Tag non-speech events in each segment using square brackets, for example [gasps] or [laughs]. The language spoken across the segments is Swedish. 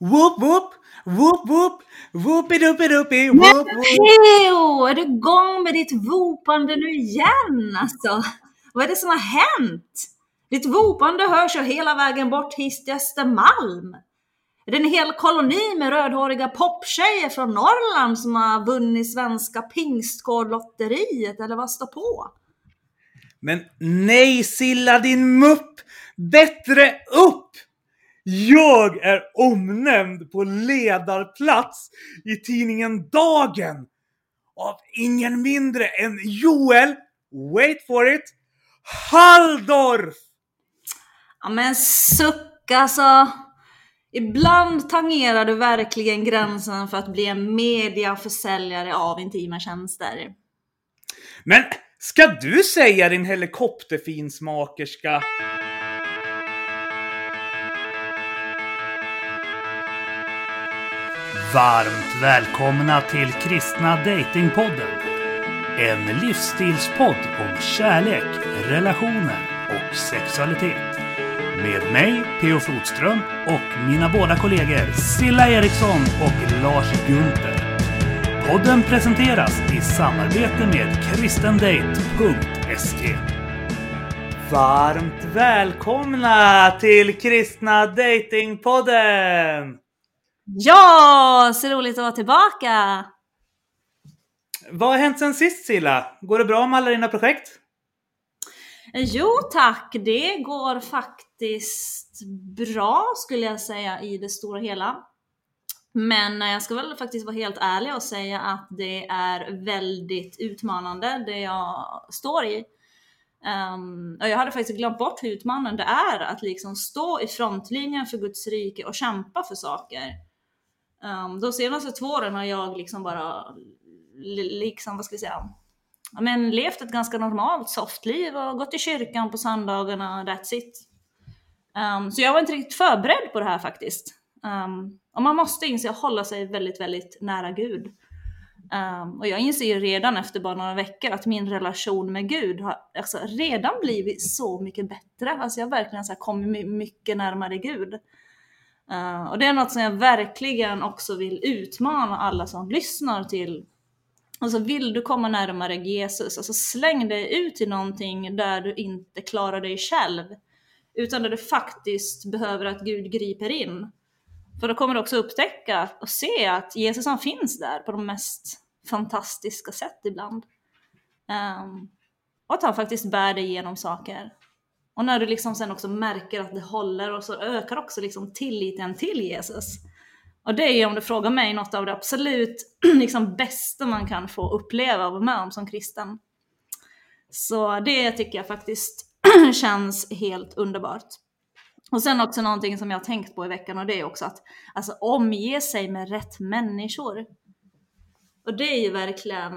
Whoop whoop! Whoop whoop! Whoopiduppiduppy! Whoop whoop! Theo, är du igång med ditt vopande nu igen alltså? Vad är det som har hänt? Ditt vopande hörs ju hela vägen bort hit till Östermalm. Är det en hel koloni med rödhåriga poptjejer från Norrland som har vunnit Svenska Pingstgårdlotteriet eller vad står på? Men nej Silla din mupp! Bättre upp! Jag är omnämnd på ledarplats i tidningen Dagen av ingen mindre än Joel, wait for it, Halldorf! Ja men suck alltså. Ibland tangerar du verkligen gränsen för att bli en mediaförsäljare av intima tjänster. Men ska du säga din helikopterfinsmakerska? Varmt välkomna till Kristna Datingpodden. En livsstilspodd om kärlek, relationer och sexualitet. Med mig, P.O. Flodström och mina båda kollegor Silla Eriksson och Lars Gunther. Podden presenteras i samarbete med kristendate.se. Varmt välkomna till Kristna Datingpodden! Ja, så roligt att vara tillbaka! Vad har hänt sen sist Silla? Går det bra med alla dina projekt? Jo tack, det går faktiskt bra skulle jag säga i det stora hela. Men jag ska väl faktiskt vara helt ärlig och säga att det är väldigt utmanande det jag står i. Um, och jag hade faktiskt glömt bort hur utmanande det är att liksom stå i frontlinjen för Guds rike och kämpa för saker. Um, de senaste två åren har jag liksom bara, liksom vad ska vi säga, men levt ett ganska normalt soft liv och gått i kyrkan på söndagarna, that's it. Um, så jag var inte riktigt förberedd på det här faktiskt. Um, och man måste inse att hålla sig väldigt, väldigt nära Gud. Um, och jag inser ju redan efter bara några veckor att min relation med Gud har alltså, redan blivit så mycket bättre. Alltså jag har verkligen så här kommit mycket närmare Gud. Uh, och det är något som jag verkligen också vill utmana alla som lyssnar till. Alltså vill du komma närmare Jesus, alltså släng dig ut i någonting där du inte klarar dig själv. Utan där du faktiskt behöver att Gud griper in. För då kommer du också upptäcka och se att Jesus han finns där på de mest fantastiska sätt ibland. Um, och att han faktiskt bär dig genom saker. Och när du liksom sen också märker att det håller och så ökar också liksom tilliten till Jesus. Och det är ju om du frågar mig något av det absolut [clears throat] liksom bästa man kan få uppleva och vara med om som kristen. Så det tycker jag faktiskt [clears throat] känns helt underbart. Och sen också någonting som jag har tänkt på i veckan och det är också att alltså, omge sig med rätt människor. Och det är ju verkligen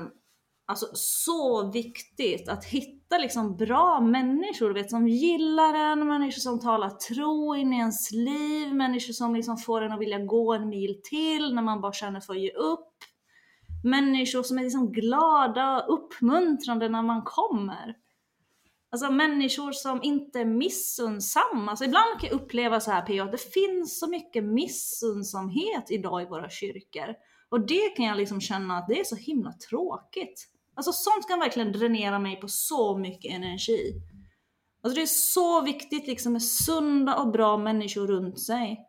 alltså, så viktigt att hitta liksom bra människor vet, som gillar en, människor som talar tro in i ens liv, människor som liksom får en att vilja gå en mil till när man bara känner för att ge upp. Människor som är liksom glada och uppmuntrande när man kommer. Alltså människor som inte är missunnsamma. Alltså ibland kan jag uppleva så här PO, att det finns så mycket missunnsamhet idag i våra kyrkor. Och det kan jag liksom känna att det är så himla tråkigt. Alltså sånt kan verkligen dränera mig på så mycket energi. Alltså det är så viktigt liksom med sunda och bra människor runt sig.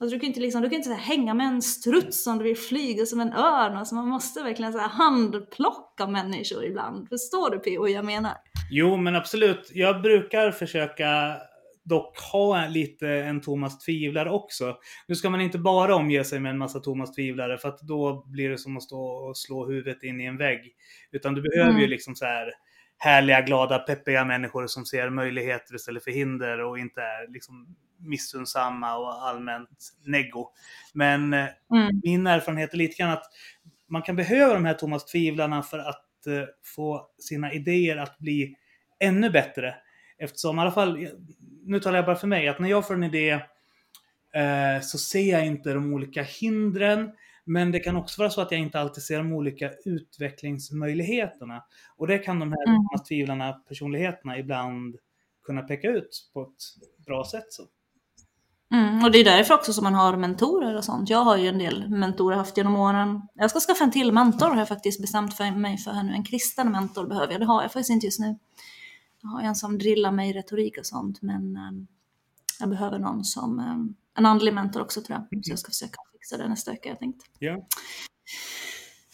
Alltså du kan inte, liksom, du kan inte så här, hänga med en struts om du vill flyga som en örn. Alltså man måste verkligen så här, handplocka människor ibland. Förstår du P.O. jag menar? Jo, men absolut. Jag brukar försöka dock ha lite en Thomas tvivlare också. Nu ska man inte bara omge sig med en massa Thomas tvivlare för att då blir det som att stå och slå huvudet in i en vägg. Utan du behöver ju Mm. liksom så här härliga, glada, peppiga människor som ser möjligheter istället för hinder och inte är liksom missunnsamma och allmänt neggo. Men eh, Mm. min erfarenhet är lite grann att man kan behöva de här Thomas tvivlarna för att eh, få sina idéer att bli ännu bättre. Eftersom i alla fall, nu talar jag bara för mig, att när jag får en idé eh, så ser jag inte de olika hindren. Men det kan också vara så att jag inte alltid ser de olika utvecklingsmöjligheterna. Och det kan de här Mm. Tvivlarna, personligheterna, ibland kunna peka ut på ett bra sätt. Så. Mm, och det är därför också som man har mentorer och sånt. Jag har ju en del mentorer haft genom åren. Jag ska skaffa en till mentor har jag faktiskt bestämt för mig för här nu. En kristen mentor behöver jag. Det har jag faktiskt inte just nu. Jag har en som drillar mig i retorik och sånt men um, jag behöver någon som, um, en andlig mentor också tror jag. Så jag ska försöka fixa det nästa vecka jag tänkt. Ja.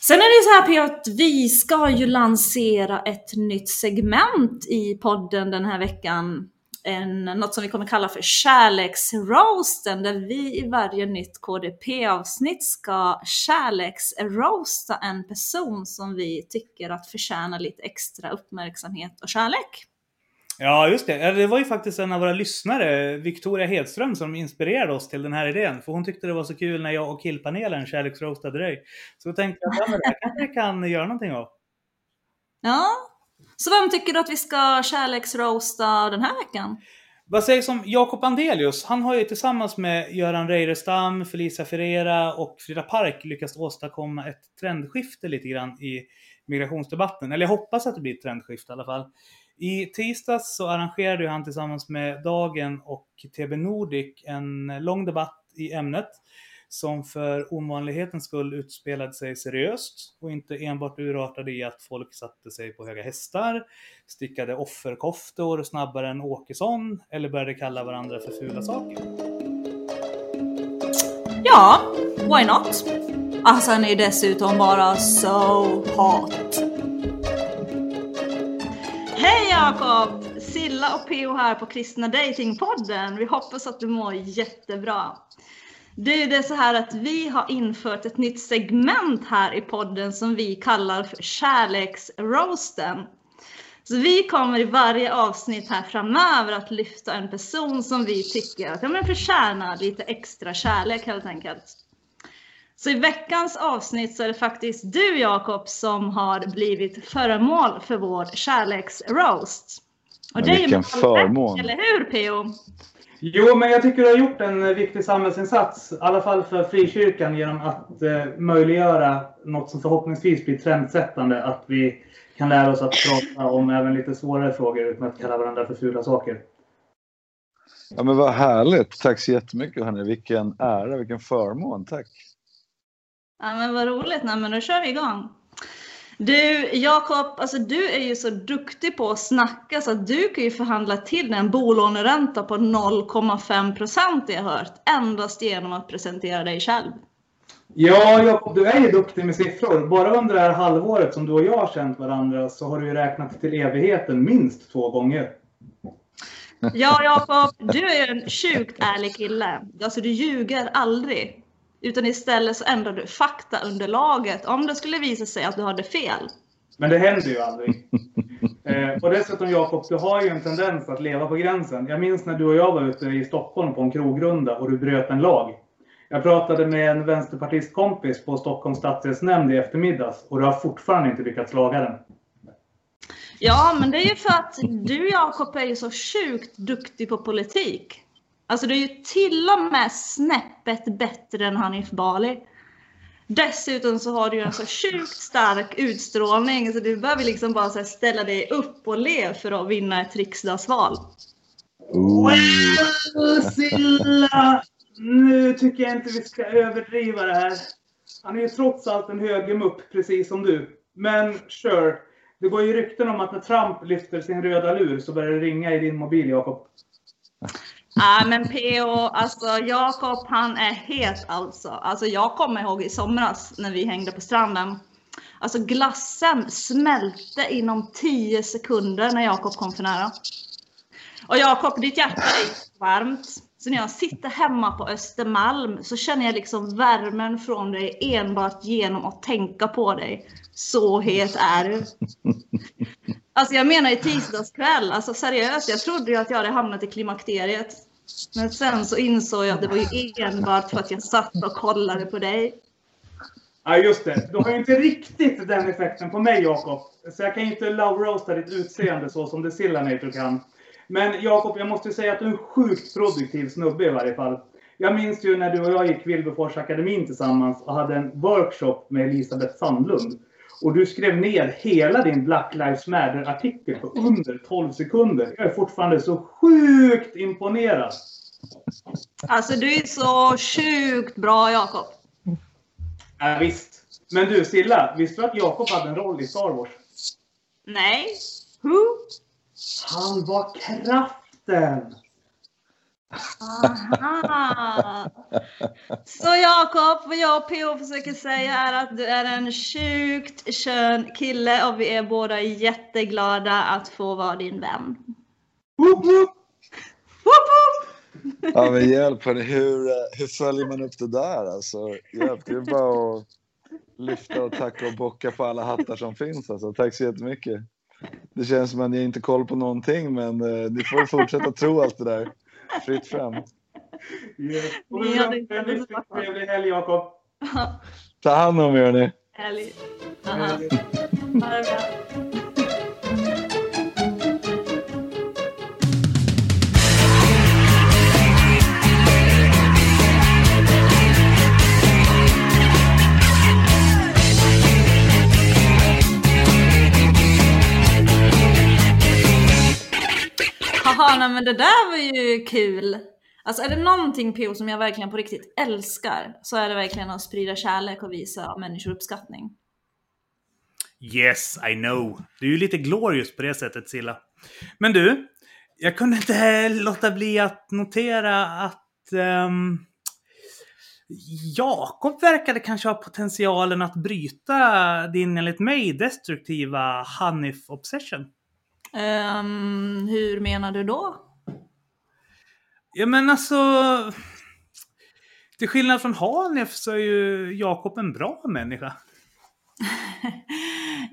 Sen är det så här P att vi ska ju lansera ett nytt segment i podden den här veckan en, något som vi kommer kalla för kärleksroasten där vi i varje nytt KDP-avsnitt ska kärleksroasta en person som vi tycker att förtjänar lite extra uppmärksamhet och kärlek. Ja, just det. Det var ju faktiskt en av våra lyssnare, Victoria Hedström, som inspirerade oss till den här idén. För hon tyckte det var så kul när jag och killpanelen kärleksroastade dig. Så då tänkte jag att det här kanske jag kan göra någonting av. Ja, så vem tycker du att vi ska kärleksroasta den här veckan? Vad sägs om Jakob Andelius? Han har ju tillsammans med Göran Reirestam, Felicia Ferreira och Frida Park lyckats åstadkomma ett trendskifte lite grann i migrationsdebatten. Eller jag hoppas att det blir ett trendskifte i alla fall. I tisdags så arrangerade han tillsammans med Dagen och TB Nordic en lång debatt i ämnet som för ovanlighetens skull utspelade sig seriöst och inte enbart urartade i att folk satte sig på höga hästar, stickade offerkoftor snabbare än Åkesson eller började kalla varandra för fula saker. Ja, why not? Alltså han är dessutom bara so hot. Hej Jakob! Silla och Peo här på Kristna Datingpodden. Vi hoppas att du mår jättebra. Du, det är så här att vi har infört ett nytt segment här i podden som vi kallar för kärleksroasten. Så vi kommer i varje avsnitt här framöver att lyfta en person som vi tycker att ja, men förtjänar lite extra kärlek helt enkelt. Så i veckans avsnitt så är det faktiskt du Jakob som har blivit föremål för vår kärleksroast. Och det Vilken förmån! Eller hur Peo? Jo, men jag tycker du har gjort en viktig samhällsinsats, i alla fall för frikyrkan, genom att eh, möjliggöra något som förhoppningsvis blir trendsättande. Att vi kan lära oss att prata om även lite svårare frågor utan att kalla varandra för fula saker. Ja, men vad härligt. Tack så jättemycket hörni. Vilken ära, vilken förmån. Tack. Ja, men vad roligt. Nej, men då kör vi igång. Du Jakob, alltså du är ju så duktig på att snacka så att du kan ju förhandla till en bolåneränta på 0,5 procent jag hört. Endast genom att presentera dig själv. Ja, Jakob, du är ju duktig med siffror. Bara under det här halvåret som du och jag har känt varandra så har du ju räknat till evigheten minst två gånger. Ja, Jakob, du är en sjukt ärlig kille. Alltså, du ljuger aldrig. Utan istället så ändrar du faktaunderlaget om det skulle visa sig att du hade fel. Men det händer ju aldrig. [laughs] eh, och dessutom Jakob, du har ju en tendens att leva på gränsen. Jag minns när du och jag var ute i Stockholm på en krogrunda och du bröt en lag. Jag pratade med en vänsterpartistkompis på Stockholms stadsdelsnämnd i eftermiddags och du har fortfarande inte lyckats laga den. Ja, men det är ju för att du Jakob är ju så sjukt duktig på politik. Alltså du är ju till och med snäppet bättre än Hanif Bali. Dessutom så har du ju en så sjukt stark utstrålning så du behöver liksom bara så ställa dig upp och le för att vinna ett riksdagsval. Well, Silla! Nu tycker jag inte vi ska överdriva det här. Han är ju trots allt en högermupp, precis som du. Men sure. Det går ju rykten om att när Trump lyfter sin röda lur så börjar det ringa i din mobil, Jakob. Ja men PO, alltså Jakob han är het alltså. Alltså jag kommer ihåg i somras när vi hängde på stranden. Alltså glassen smälte inom 10 sekunder när Jakob kom för nära. Och Jakob, ditt hjärta är varmt. Så när jag sitter hemma på Östermalm så känner jag liksom värmen från dig enbart genom att tänka på dig. Så het är du. Alltså jag menar i tisdagskväll, alltså seriöst, jag trodde ju att jag hade hamnat i klimakteriet. Men sen så insåg jag att det var ju enbart för att jag satt och kollade på dig. Ja, just det. Du har ju inte riktigt den effekten på mig, Jakob. Så jag kan ju inte love-roasta ditt utseende så som det Sillanator kan. Men Jakob, jag måste säga att du är en sjukt produktiv snubbe i varje fall. Jag minns ju när du och jag gick Vilberfors akademin tillsammans och hade en workshop med Elisabeth Sandlund. Och du skrev ner hela din Black Lives Matter-artikel på under 12 sekunder. Jag är fortfarande så sjukt imponerad. Alltså du är så sjukt bra Jakob. Ja, visst. Men du Silla, visste du att Jakob hade en roll i Star Wars? Nej. Who? Han var kraften! Aha. Så Jakob, vad jag och PO försöker säga är att du är en sjukt skön kille och vi är båda jätteglada att få vara din vän. Woop, woop. Woop, woop! Ja men hjälp hörni, hur, hur följer man upp det där alltså? Hjälp, det är bara att lyfta och tacka och bocka på alla hattar som finns alltså. Tack så jättemycket. Det känns som att ni inte koll på någonting men eh, ni får fortsätta tro allt det där. Fritt fram. Yes. Och Ni vi hade önskar en trevlig helg Jakob. Ja, Ta hand om er hörni. Härligt. Ha det bra. Haha, nej men det där var ju kul. Alltså är det någonting PO som jag verkligen på riktigt älskar så är det verkligen att sprida kärlek och visa människor uppskattning. Yes, I know. Du är ju lite glorious på det sättet, Silla. Men du, jag kunde inte [laughs] låta bli att notera att um, Jakob verkade kanske ha potentialen att bryta din enligt mig destruktiva Hanif Obsession. Ehm, hur menar du då? Ja men alltså... Till skillnad från Hanif så är ju Jakob en bra människa.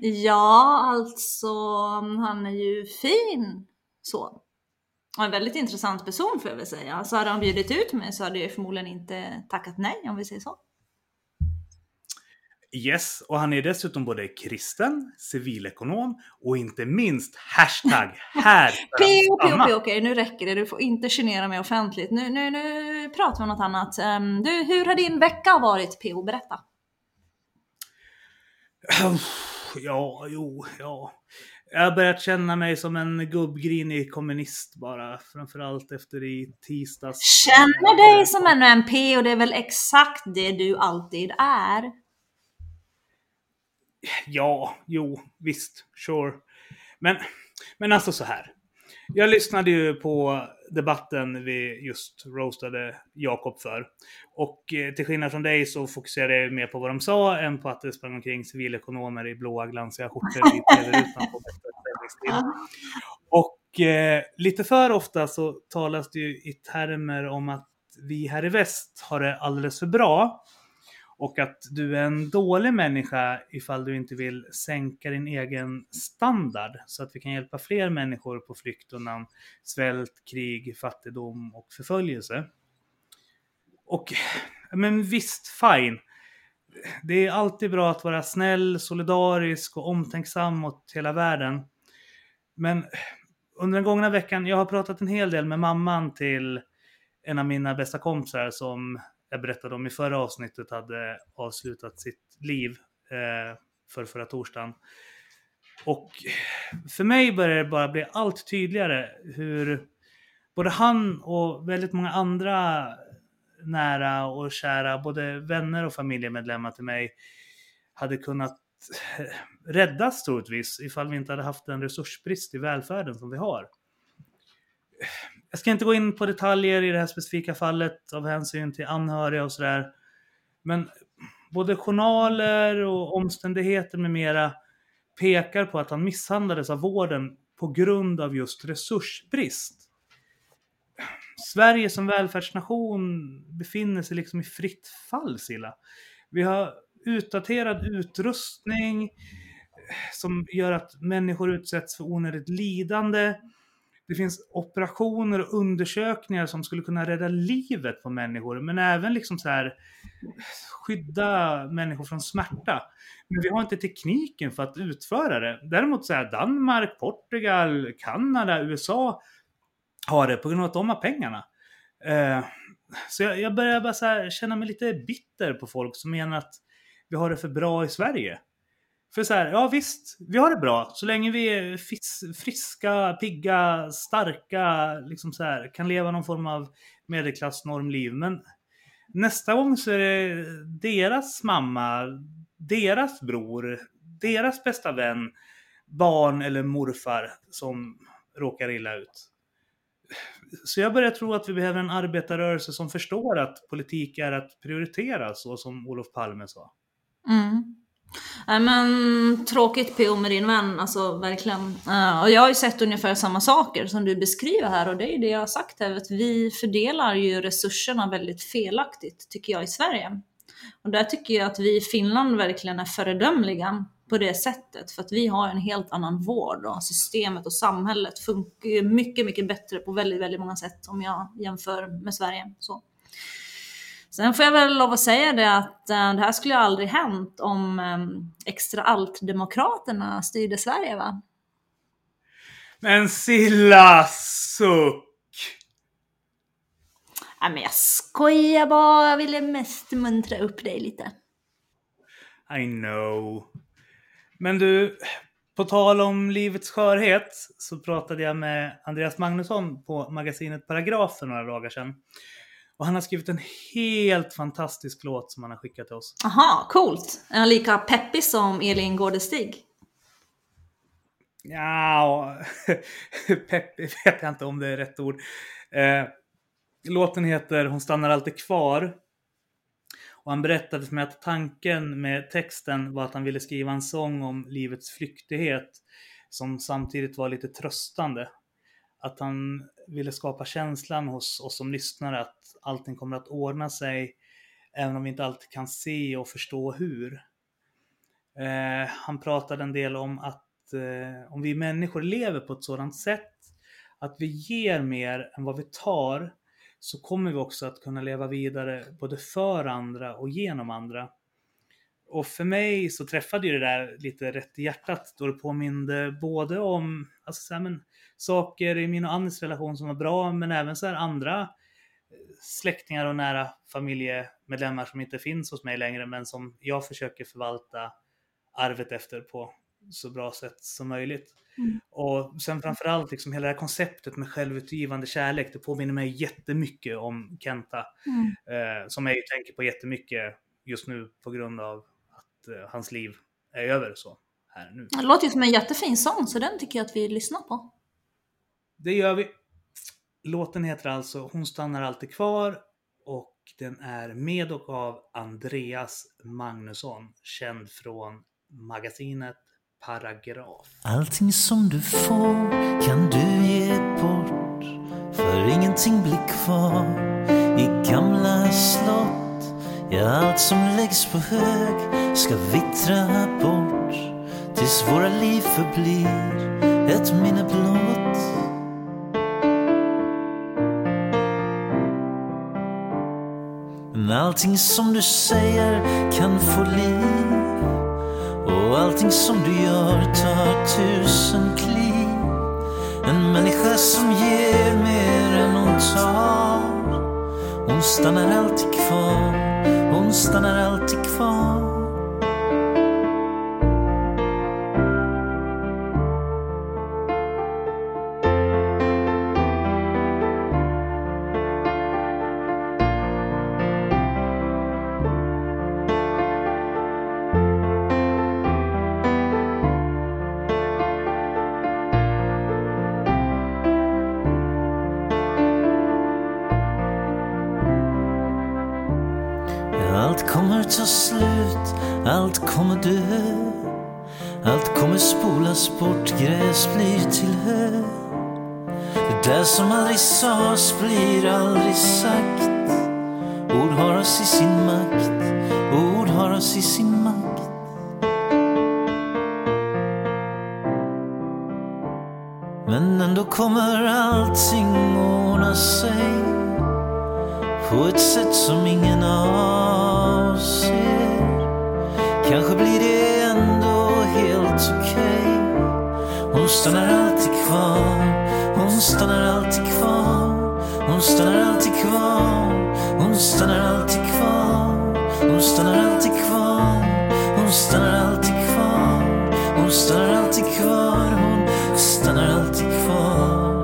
[laughs] ja, alltså han är ju fin så. Och en väldigt intressant person får jag väl säga. Så hade han bjudit ut mig så hade jag förmodligen inte tackat nej om vi säger så. Yes, och han är dessutom både kristen, civilekonom och inte minst hashtag [laughs] här P.O. stanna. P.O. okej nu räcker det. Du får inte genera mig offentligt. Nu, nu, nu pratar vi om något annat. Ehm, du, hur har din vecka varit P.O. Berätta. [sighs] Ja, jo, ja. Jag har börjat känna mig som en gubbgrinig kommunist bara. Framförallt efter i tisdags. Känner dig som en MP och det är väl exakt det du alltid är? Ja, jo, visst, sure. Men, men alltså så här. Jag lyssnade ju på debatten vi just roastade Jakob för. Och eh, till skillnad från dig så fokuserade jag mer på vad de sa än på att det sprang omkring civilekonomer i blåa glansiga skjortor i tv-rutan [laughs] på. Och eh, lite för ofta så talas det ju i termer om att vi här i väst har det alldeles för bra. Och att du är en dålig människa ifall du inte vill sänka din egen standard så att vi kan hjälpa fler människor på flykt undan svält, krig, fattigdom och förföljelse. Och men visst, fine. Det är alltid bra att vara snäll, solidarisk och omtänksam mot hela världen. Men under den gångna veckan, jag har pratat en hel del med mamman till en av mina bästa kompisar som jag berättade om i förra avsnittet hade avslutat sitt liv eh, för förra torsdagen. Och för mig börjar det bara bli allt tydligare hur både han och väldigt många andra nära och kära, både vänner och familjemedlemmar till mig, hade kunnat räddas troligtvis ifall vi inte hade haft den resursbrist i välfärden som vi har. Jag ska inte gå in på detaljer i det här specifika fallet av hänsyn till anhöriga och sådär. Men både journaler och omständigheter med mera pekar på att han misshandlades av vården på grund av just resursbrist. Sverige som välfärdsnation befinner sig liksom i fritt fall, Silla. Vi har utdaterad utrustning som gör att människor utsätts för onödigt lidande. Det finns operationer och undersökningar som skulle kunna rädda livet på människor, men även liksom så här skydda människor från smärta. Men vi har inte tekniken för att utföra det. Däremot så här Danmark, Portugal, Kanada, USA har det på grund av att de har pengarna. Eh, så jag, jag börjar bara så här känna mig lite bitter på folk som menar att vi har det för bra i Sverige. För så här, ja visst, vi har det bra. Så länge vi är friska, pigga, starka, liksom så här, kan leva någon form av medelklassnormliv. Men nästa gång så är det deras mamma, deras bror, deras bästa vän, barn eller morfar som råkar illa ut. Så jag börjar tro att vi behöver en arbetarrörelse som förstår att politik är att prioritera, så som Olof Palme sa. Mm. Nej men tråkigt PO med din vän, alltså verkligen. Uh, och jag har ju sett ungefär samma saker som du beskriver här och det är ju det jag har sagt här, att vi fördelar ju resurserna väldigt felaktigt tycker jag i Sverige. Och där tycker jag att vi i Finland verkligen är föredömliga på det sättet för att vi har en helt annan vård och systemet och samhället funkar ju mycket, mycket bättre på väldigt, väldigt många sätt om jag jämför med Sverige. Så. Sen får jag väl lov att säga det att äh, det här skulle ju aldrig hänt om äh, extra allt-demokraterna styrde Sverige va? Men Silla suck! Nej men jag skojar bara, jag ville mest muntra upp dig lite. I know. Men du, på tal om livets skörhet så pratade jag med Andreas Magnusson på magasinet Paragraf för några dagar sedan. Och han har skrivit en helt fantastisk låt som han har skickat till oss. Aha, coolt! Är han lika peppig som Elin Gårdestig? Ja, [laughs] peppig vet jag inte om det är rätt ord. Eh, låten heter Hon stannar alltid kvar. Och han berättade för mig att tanken med texten var att han ville skriva en sång om livets flyktighet som samtidigt var lite tröstande. Att han ville skapa känslan hos oss som lyssnare att allting kommer att ordna sig även om vi inte alltid kan se och förstå hur. Eh, han pratade en del om att eh, om vi människor lever på ett sådant sätt att vi ger mer än vad vi tar så kommer vi också att kunna leva vidare både för andra och genom andra. Och för mig så träffade ju det där lite rätt i hjärtat då det påminde både om alltså så här, men, saker i min och Annis relation som var bra men även så här andra eh, släktingar och nära familjemedlemmar som inte finns hos mig längre men som jag försöker förvalta arvet efter på så bra sätt som möjligt. Mm. Och sen framförallt liksom hela det här konceptet med självutgivande kärlek, det påminner mig jättemycket om Kenta. Mm. Eh, som jag tänker på jättemycket just nu på grund av att eh, hans liv är över så här nu. Det låter ju som en jättefin sång, så den tycker jag att vi lyssnar på. Det gör vi. Låten heter alltså Hon stannar alltid kvar och den är med och av Andreas Magnusson, känd från magasinet paragraf. Allting som du får kan du ge bort för ingenting blir kvar i gamla slott. Ja, allt som läggs på hög ska vittra bort tills våra liv förblir ett minne blott. Men allting som du säger kan få liv. Och allting som du gör tar tusen kliv. En människa som ger mer än hon tar. Hon stannar alltid kvar, hon stannar alltid kvar. Allt kommer spolas bort, gräs blir till hö Det där som aldrig sas blir aldrig sagt Ord har oss i sin makt, ord har oss i sin makt Men ändå kommer allting ordna sig på ett sätt som ingen avser. Kanske blir det ändå helt okej. Okay. Hon stannar alltid kvar, hon stannar alltid kvar. Hon stannar alltid kvar, hon stannar alltid kvar. Hon stannar alltid kvar, hon stannar alltid kvar. Hon stannar alltid kvar, hon stannar alltid kvar.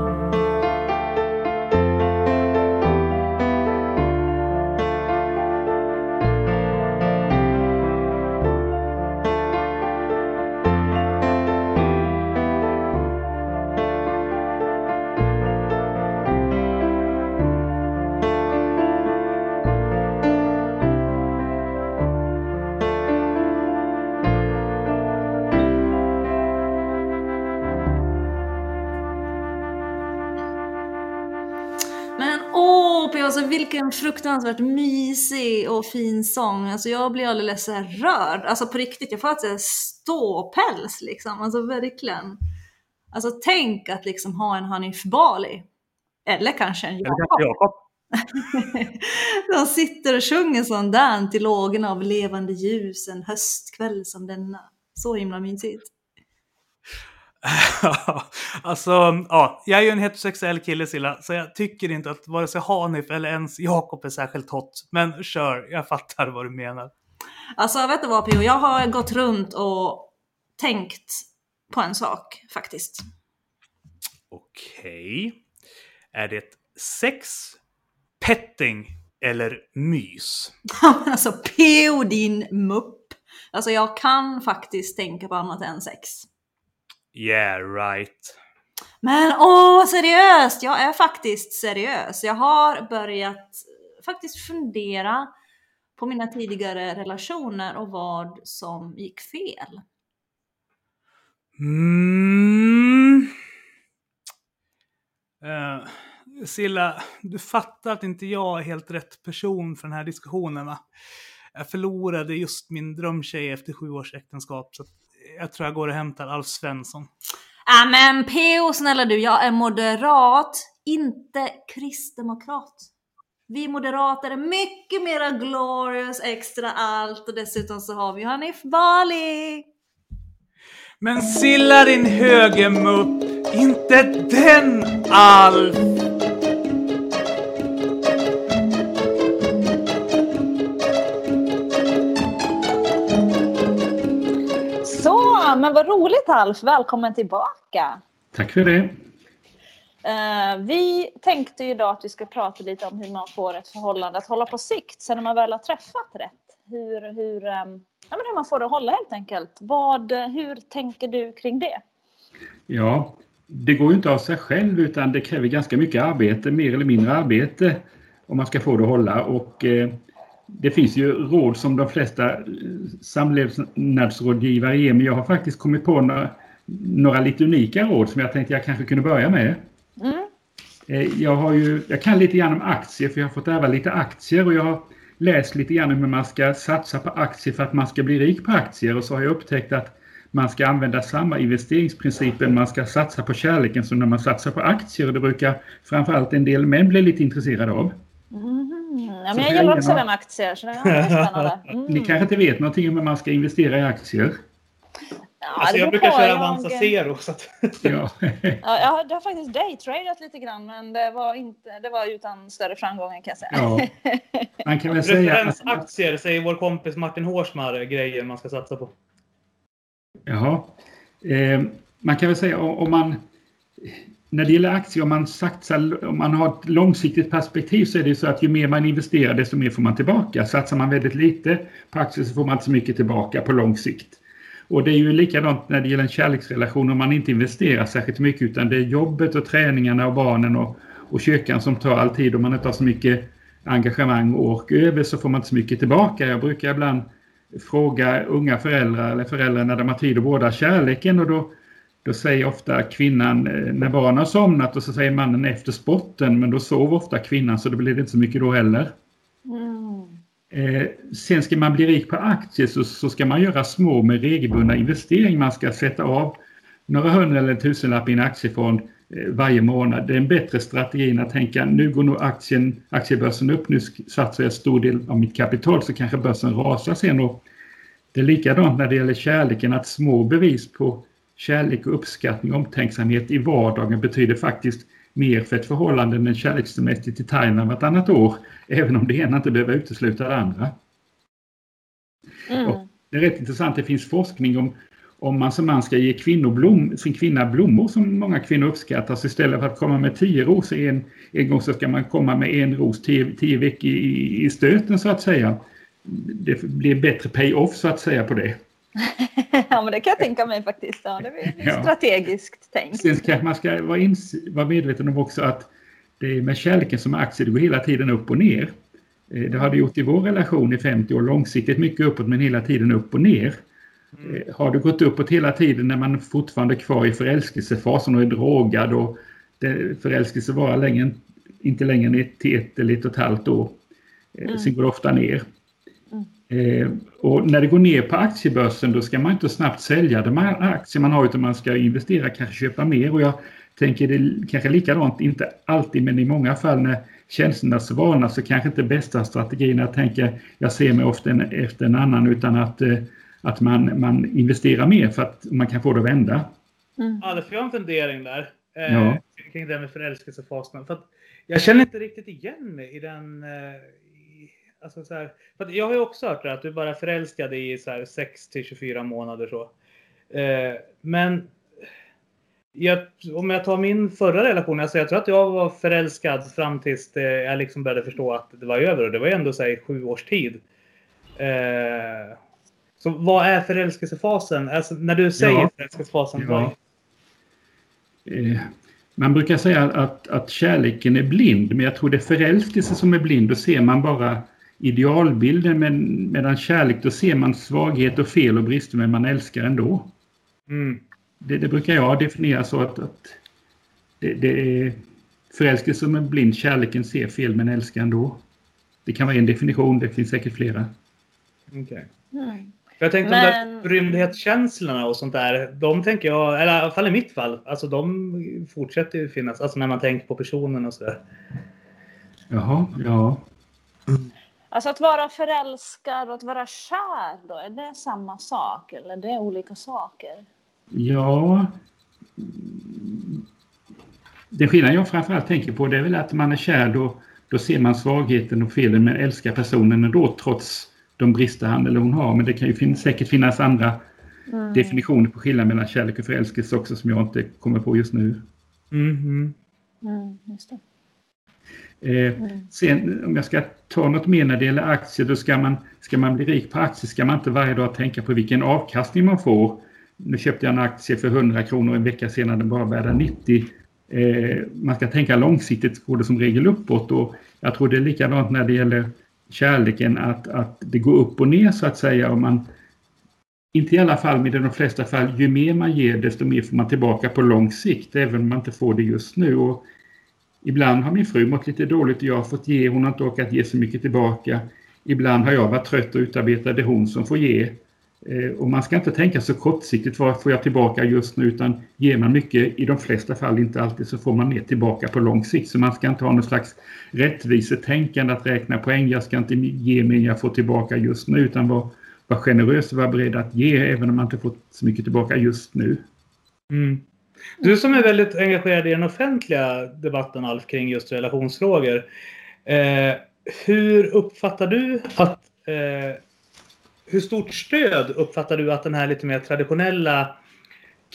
Fruktansvärt mysig och fin sång. Alltså jag blir alldeles så rörd. Alltså på riktigt, jag får alltså ståpäls liksom. Alltså verkligen. Alltså tänk att liksom ha en Hanif Bali. Eller kanske en Jakob. [laughs] De sitter och sjunger sån där till lågorna av levande ljus en höstkväll som denna. Så himla mysigt. [laughs] alltså, ja, jag är ju en heterosexuell kille Silla, så jag tycker inte att vare sig Hanif eller ens Jakob är särskilt hot. Men kör, jag fattar vad du menar. Alltså vet du vad Pio, jag har gått runt och tänkt på en sak faktiskt. Okej. Är det sex, petting eller mys? [laughs] Alltså Pio din mupp. Alltså jag kan faktiskt tänka på annat än sex. Yeah, right. Men åh, seriöst! Jag är faktiskt seriös. Jag har börjat faktiskt fundera på mina tidigare relationer och vad som gick fel. Mm. Uh, Silla, du fattar att inte jag är helt rätt person för den här diskussionen va? Jag förlorade just min drömtjej efter sju års äktenskap så jag tror jag går och hämtar Alf Svensson. Ja men PO snälla du, jag är moderat, inte kristdemokrat. Vi moderater är mycket mera glorious, extra allt och dessutom så har vi Hanif Bali. Men Silla din högermupp, inte den Alf! Men vad roligt Alf, välkommen tillbaka. Tack för det. Eh, vi tänkte idag att vi ska prata lite om hur man får ett förhållande att hålla på sikt, sen när man väl har träffat rätt. Hur, hur, ehm, ja, men hur man får det att hålla helt enkelt. Vad, hur tänker du kring det? Ja, det går ju inte av sig själv utan det kräver ganska mycket arbete, mer eller mindre arbete om man ska få det att hålla. Och, eh, det finns ju råd som de flesta eh, samlevnadsrådgivare ger men jag har faktiskt kommit på några, några lite unika råd som jag tänkte jag kanske kunde börja med. Mm. Eh, Jag, har ju, jag kan lite grann om aktier för jag har fått ärva lite aktier och jag har läst lite grann om hur man ska satsa på aktier för att man ska bli rik på aktier och så har jag upptäckt att man ska använda samma investeringsprinciper man ska satsa på kärleken som när man satsar på aktier och det brukar framförallt en del män bli lite intresserade av. Mm. Ja, Så men jag gillar också det med aktier, så det är spännande. [laughs] Mm. Ni kanske inte vet någonting om hur man ska investera i aktier? Ja, Alltså jag brukar köra Jag- Avanza Zero. Så att... [laughs] Ja. Ja, jag har, jag har faktiskt daytradat lite grann, men det var, inte, det var utan större framgångar kan jag säga. ja. [laughs] Man kan väl säga att, Referensaktier säger vår kompis Martin Hårsmar är grejer man ska satsa på. Jaha. Eh, man kan väl säga om man när det gäller aktier, om man, satsar, om man har ett långsiktigt perspektiv så är det så att ju mer man investerar desto mer får man tillbaka. Satsar man väldigt lite på aktier så får man inte så mycket tillbaka på lång sikt. Och det är ju likadant när det gäller en kärleksrelation om man inte investerar särskilt mycket utan det är jobbet och träningarna och barnen och, och kyrkan som tar all tid och man inte har så mycket engagemang och ork över så får man inte så mycket tillbaka. Jag brukar ibland fråga unga föräldrar eller föräldrar när de har tid att vårda kärleken och då, då säger ofta kvinnan eh, när barnen har somnat och så säger mannen efter sporten men då sover ofta kvinnan så då blir det inte så mycket då heller. Mm. Eh, sen ska man bli rik på aktier så, så ska man göra små med regelbundna investeringar. Man ska sätta av några hundra eller en tusenlapp i en aktiefond eh, varje månad. Det är en bättre strategi än att tänka nu går nog aktien, aktiebörsen upp, nu satsar jag stor del av mitt kapital så kanske börsen rasar sen. Och det är likadant när det gäller kärleken att små bevis på kärlek och uppskattning och omtänksamhet i vardagen betyder faktiskt mer för ett förhållande än en kärlekssemester till Thailand vartannat år. Även om det ena inte behöver utesluta det andra. Mm. Det är rätt intressant. Det finns forskning om om man som man ska ge kvinnoblom, sin kvinna blommor som många kvinnor uppskattar. Så istället för att komma med tio rosor en, en gång så ska man komma med en ros tio, tio veckor i, i stöten så att säga. Det blir bättre pay-off så att säga på det. [laughs] ja, men det kan jag tänka mig faktiskt. Ja, det är Ja. strategiskt tänkt. Sen kanske man ska vara, ins- vara medveten om också att det är med kärleken som aktier, det går hela tiden upp och ner. Eh, Det har det gjort i vår relation i 50 år, långsiktigt mycket uppåt men hela tiden upp och ner. Eh, Har det gått uppåt hela tiden när man fortfarande är kvar i förälskelsefasen och är drogad och det- förälskelse varar längre än inte längre ner till ett eller ett och ett halvt år. Eh, Mm. Sen går det ofta ner. Eh, och när det går ner på aktiebörsen då ska man inte snabbt sälja de här aktier man har utan man ska investera, kanske köpa mer. Och jag tänker det är kanske likadant, inte alltid men i många fall när känslorna svalnar så kanske inte bästa strategin är att tänka jag ser mig ofta en, efter en annan utan att, eh, att man, man investerar mer för att man kan få det att vända. Ja, det får jag en fundering där. Eh, Ja. Kring det med förälskelsefasen. För jag känner inte riktigt igen mig i den... Eh, alltså så här, för jag har ju också hört det att du bara är förälskad i så här 6 till 24 månader så. Eh, men jag, om jag tar min förra relation, alltså jag tror att jag var förälskad fram tills jag liksom började förstå att det var över. Och det var ju ändå så här, i sju års tid. Eh, så vad är förälskelsefasen? Alltså när du säger Ja. förälskelsefasen, Ja. Eh, Man brukar säga att, att kärleken är blind, men jag tror det är förälskelse som är blind. Då ser man bara idealbilden, men medan kärlek, då ser man svaghet och fel och brister, men man älskar ändå. Mm. Det, det brukar jag definiera så att, att det, det är förälskelse som är blind, kärleken ser fel men älskar ändå. Det kan vara en definition, det finns säkert flera. Okej. Mm. Jag tänkte Men- de där rymdhetskänslorna och sånt där. De tänker jag, eller i alla fall i mitt fall, alltså de fortsätter ju finnas. Alltså när man tänker på personen och sådär. Jaha, ja. Alltså att vara förälskad och att vara kär då, är det samma sak eller är det olika saker? Ja. Den skillnad jag framförallt tänker på det är väl att man är kär då, då ser man svagheten och felen men älskar personen ändå trots de brister han eller hon har. Men det kan ju fin säkert finnas andra definitioner på skillnad mellan kärlek och förälskelse också som jag inte kommer på just nu. Mhm. Mm, just det. Eh, sen om jag ska ta något mer när det gäller aktier, då ska man, ska man bli rik på aktier ska man inte varje dag tänka på vilken avkastning man får. Nu köpte jag en aktie för 100 kronor en vecka senare, den bara värda 90. Eh, man ska tänka långsiktigt, går det som regel uppåt och jag tror det är likadant när det gäller kärleken, att, att det går upp och ner så att säga. Och man, inte i alla fall, men i de flesta fall, ju mer man ger desto mer får man tillbaka på lång sikt, även om man inte får det just nu. Och Ibland har min fru mått lite dåligt och jag har fått ge. Hon har inte orkat ge så mycket tillbaka. Ibland har jag varit trött och utarbetat det är hon som får ge. Eh, och man ska inte tänka så kortsiktigt, vad får jag tillbaka just nu? Utan ger man mycket, i de flesta fall inte alltid, så får man mer tillbaka på lång sikt. Så man ska inte ha någon slags rättvisetänkande att räkna poäng. Jag ska inte ge mer än jag får tillbaka just nu, utan vara var generös och vara beredd att ge, även om man inte fått så mycket tillbaka just nu. Mm. Du som är väldigt engagerad i den offentliga debatten Alf kring just relationsfrågor. Eh, hur uppfattar du att eh, hur stort stöd uppfattar du att den här lite mer traditionella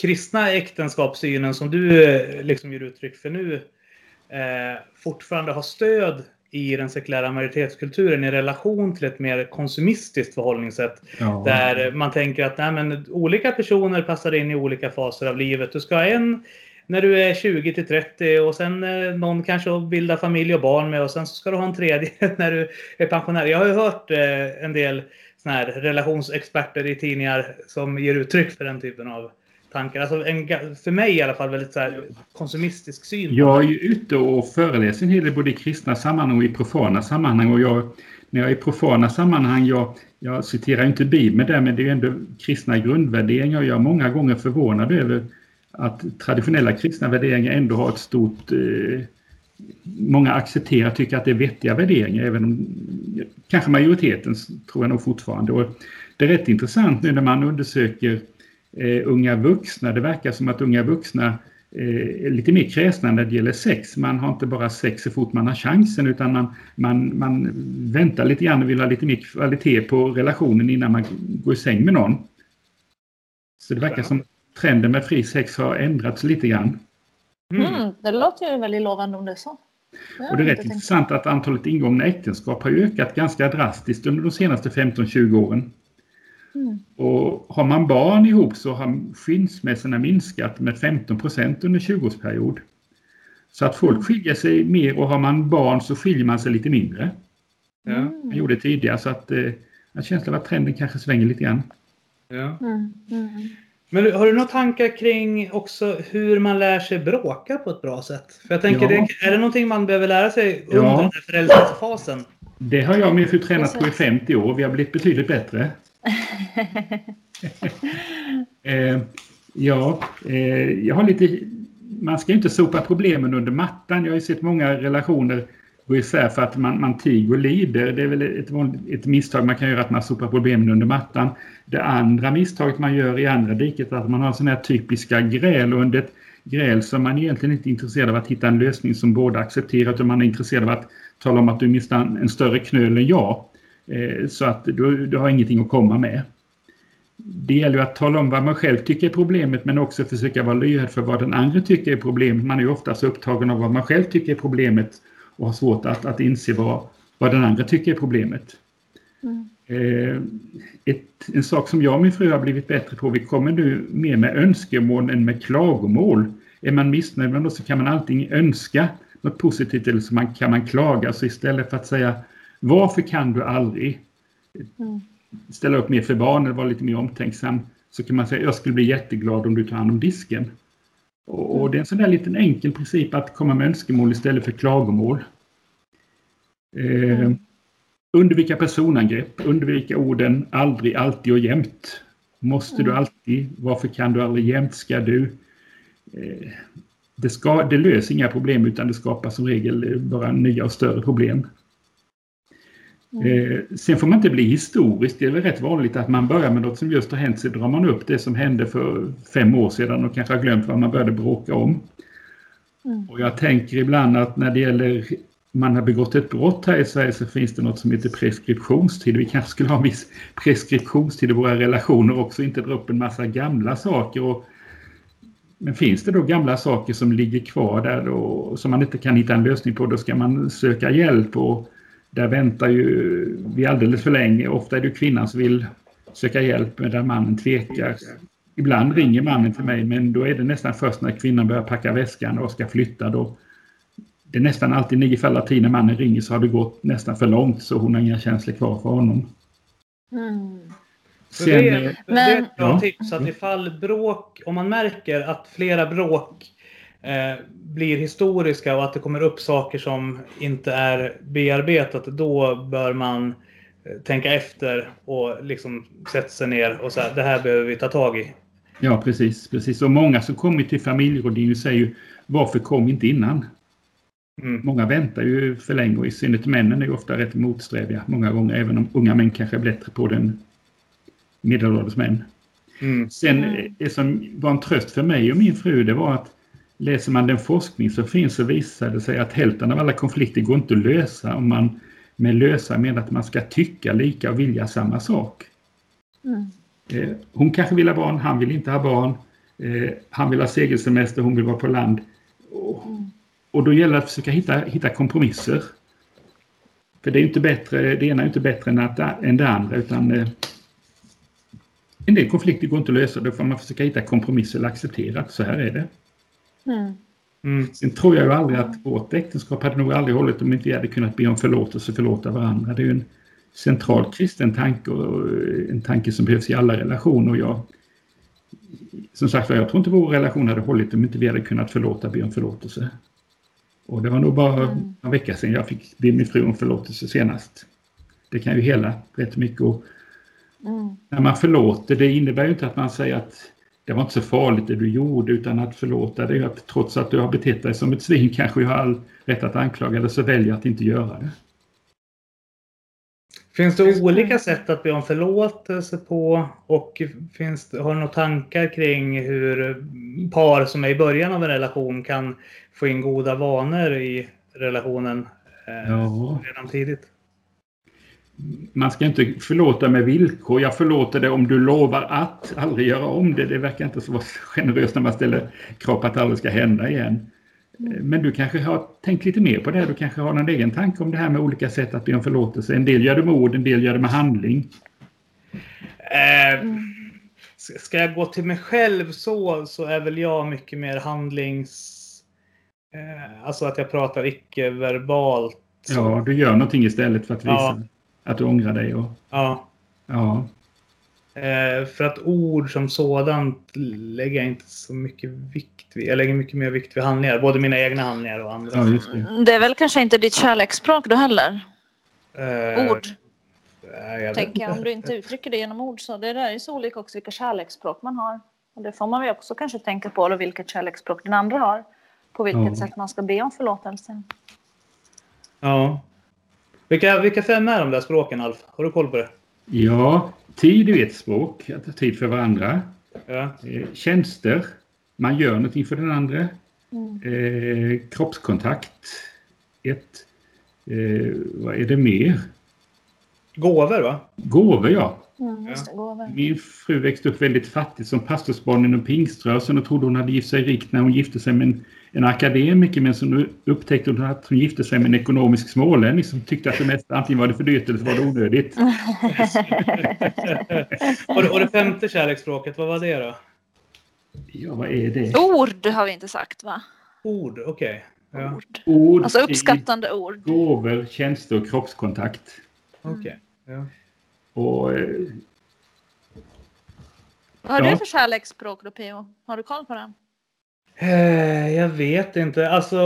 kristna äktenskapssynen som du eh, liksom ger uttryck för nu eh, fortfarande har stöd i den sekulära majoritetskulturen i relation till ett mer konsumistiskt förhållningssätt? Ja. Där man tänker att nej, men, olika personer passar in i olika faser av livet. Du ska ha en när du är 20 till 30 och sen eh, någon kanske bilda familj och barn med och sen så ska du ha en tredje [laughs] när du är pensionär. Jag har ju hört eh, en del såna här relationsexperter i tidningar som ger uttryck för den typen av tankar. Alltså en, för mig i alla fall väldigt så här, konsumistisk syn. Jag är ju ute och föreläser en hel del både i kristna sammanhang och i profana sammanhang. Och jag, när jag är i profana sammanhang, jag, jag citerar inte Bibeln där, men det är ju ändå kristna grundvärderingar. Och jag är många gånger förvånad över att traditionella kristna värderingar ändå har ett stort... Eh, många accepterar, tycker att det är vettiga värderingar, även om kanske majoriteten tror jag nog fortfarande. Och det är rätt intressant nu när man undersöker eh, unga vuxna. Det verkar som att unga vuxna eh, är lite mer kräsna när det gäller sex. Man har inte bara sex så fort man har chansen utan man, man, man väntar lite grann och vill ha lite mer kvalitet på relationen innan man går i säng med någon. Så det verkar som trenden med fri sex har ändrats lite grann. Mm. Mm, det låter ju väldigt lovande om det är så. har Och det är rätt intressant att antalet ingångna äktenskap har ökat ganska drastiskt under de senaste 15-20 åren. Mm. Och har man barn ihop så har skilsmässorna minskat med 15 procent under 20-årsperiod. Så att folk skiljer sig mer och har man barn så skiljer man sig lite mindre. Ja, Man gjorde tidigare så att eh, jag känslan av att trenden kanske svänger lite grann. ja. Mm, mm. Men har du några tankar kring också hur man lär sig bråka på ett bra sätt? För jag tänker, Ja. det, är det någonting man behöver lära sig under Ja. den här förälskelsefasen? Det har jag och min fru tränat på i Precis. 50 år. Vi har blivit betydligt bättre eh, ja, eh, jag har lite... Man ska ju inte sopa problemen under mattan. Jag har ju sett många relationer gå isär för att man, man tiger och lider. Det är väl ett, ett misstag man kan göra att man sopar problemen under mattan. Det andra misstaget man gör i andra diket är att man har sådana här typiska gräl och under ett gräl är man egentligen inte intresserad av att hitta en lösning som båda accepterar utan man är intresserad av att tala om att du är en, en större knöl än jag. Eh, så att du, du har ingenting att komma med. Det gäller att tala om vad man själv tycker är problemet men också försöka vara lyhörd för vad den andra tycker är problemet. Man är ju oftast upptagen av vad man själv tycker är problemet och har svårt att, att inse vad, vad den andra tycker är problemet. Eh, ett, en sak som jag och min fru har blivit bättre på, vi kommer nu mer med önskemål än med klagomål. Är man missnöjd med något så kan man antingen önska något positivt eller så man, kan man klaga. Så istället för att säga varför kan du aldrig ställa upp mer för barn eller vara lite mer omtänksam så kan man säga jag skulle bli jätteglad om du tar hand om disken. Och, och det är en sån där liten enkel princip att komma med önskemål istället för klagomål. Eh, undvika personangrepp, undvika orden aldrig, alltid och jämt. Måste du alltid? Varför kan du aldrig jämt? Ska du? Eh, det, ska, det löser inga problem utan det skapar som regel bara nya och större problem. Eh, sen får man inte bli historisk. Det är väl rätt vanligt att man börjar med något som just har hänt så drar man upp det som hände för fem år sedan och kanske har glömt vad man började bråka om. Och jag tänker ibland att när det gäller man har begått ett brott här i Sverige så finns det något som heter preskriptionstid. Vi kanske skulle ha en viss preskriptionstid i våra relationer också, inte dra upp en massa gamla saker. Och, men finns det då gamla saker som ligger kvar där då, som man inte kan hitta en lösning på, då ska man söka hjälp. Och där väntar ju vi alldeles för länge. Ofta är det kvinnan som vill söka hjälp medan mannen tvekar. Ibland ringer mannen till mig men då är det nästan först när kvinnan börjar packa väskan och ska flytta. Då, det är nästan alltid nio fall av tio när mannen ringer så har det gått nästan för långt så hon har inga känslor kvar för honom. Mm. Sen, det, eh, det är Men- ett bra Ja. tips att ifall bråk, om man märker att flera bråk blir historiska och att det kommer upp saker som inte är bearbetat, då bör man eh, tänka efter och liksom sätta sig ner och säga det här behöver vi ta tag i. Ja, precis. precis. Och många som kommer till familjerådgivning säger ju varför kom inte innan? Mm. Många väntar ju för länge och i synnerhet männen är ju ofta rätt motsträviga många gånger, även om unga män kanske är bättre på den medelålders män. Mm. Sen eh, det som var en tröst för mig och min fru det var att läser man den forskning som finns så visar det sig att hälften av alla konflikter går inte att lösa om man med lösa menar att man ska tycka lika och vilja samma sak. Mm. Eh, Hon kanske vill ha barn, han vill inte ha barn. Eh, Han vill ha segelsemester, hon vill vara på land. Och, och då gäller det att försöka hitta, hitta kompromisser. För det är inte bättre, det ena är inte bättre än, att, än det andra utan eh, en del konflikter går inte att lösa, då får man försöka hitta kompromisser eller acceptera att så här är det. Mm. Mm. Sen tror jag ju aldrig att vårt äktenskap hade nog aldrig hållit om inte vi hade kunnat be om förlåtelse och förlåta varandra. Det är ju en central kristen tanke och en tanke som behövs i alla relationer. Och jag, som sagt jag tror inte vår relation hade hållit om inte vi hade kunnat förlåta be om förlåtelse. Och det var nog bara en vecka sedan jag fick be min fru om förlåtelse senast. Det kan ju hela rätt mycket. Och Mm. när man förlåter, det innebär ju inte att man säger att det var inte så farligt det du gjorde, utan att förlåta det är att trots att du har betett dig som ett svin kanske jag har all rätt att anklaga dig, så väljer jag att inte göra det. Finns det olika sätt att be om förlåtelse på? Och finns har du några tankar kring hur par som är i början av en relation kan få in goda vanor i relationen eh, Ja. redan tidigt? Man ska inte förlåta med villkor. Jag förlåter det om du lovar att aldrig göra om det. Det verkar inte så vara generöst när man ställer krav på att det aldrig ska hända igen. Men du kanske har tänkt lite mer på det. Du kanske har någon egen tanke om det här med olika sätt att be om förlåtelse. En del gör det med ord, en del gör det med handling. Eh, ska jag gå till mig själv så, så är väl jag mycket mer handlings... Eh, alltså att jag pratar icke-verbalt. Ja, du gör någonting istället för att visa Ja. Att du ångrar dig. Och, ja. ja. Eh, för att ord som sådant lägger jag inte så mycket vikt vid. Jag lägger mycket mer vikt vid handlingar. Både mina egna handlingar och andra. Ja, det. Det är väl kanske inte ditt kärleksspråk då heller? Eh, Ord, nej, jag tänker jag. Om du inte uttrycker det genom ord så det där är så olika också vilka kärleksspråk man har. Och det får man väl också kanske tänka på, eller vilket kärleksspråk den andra har. På vilket Ja. sätt man ska be om förlåtelse. Ja. Vilka, vilka fem är de där språken, Alf? Har du koll på det? Ja, tid är ett språk, att ha tid för varandra. Ja. Eh, tjänster, man gör någonting för den andra. Eh, kroppskontakt, ett. Eh, vad är det mer? Gåvor, va? Gåvor, ja. Mm, just det, gåvor. Min fru växte upp väldigt fattigt som pastorsbarn inom pingströrelsen och trodde hon hade gift sig rikt när hon gifte sig med en, en akademiker men nu upptäckte att hon gifte sig med en ekonomisk smålänning som tyckte att det mesta antingen var det för dyrt eller så var det onödigt. Och det, och det femte kärleksspråket, vad var det då? Ja, vad är det? Ord har vi inte sagt va? Ord, okej. Ja, Ord. Ord, Alltså uppskattande ord. gåvor, tjänster och kroppskontakt. okej. Ja. Och eh, Vad har Ja. du för kärleksspråk då P.O.? Har du koll på det? Eh, jag vet inte. Alltså...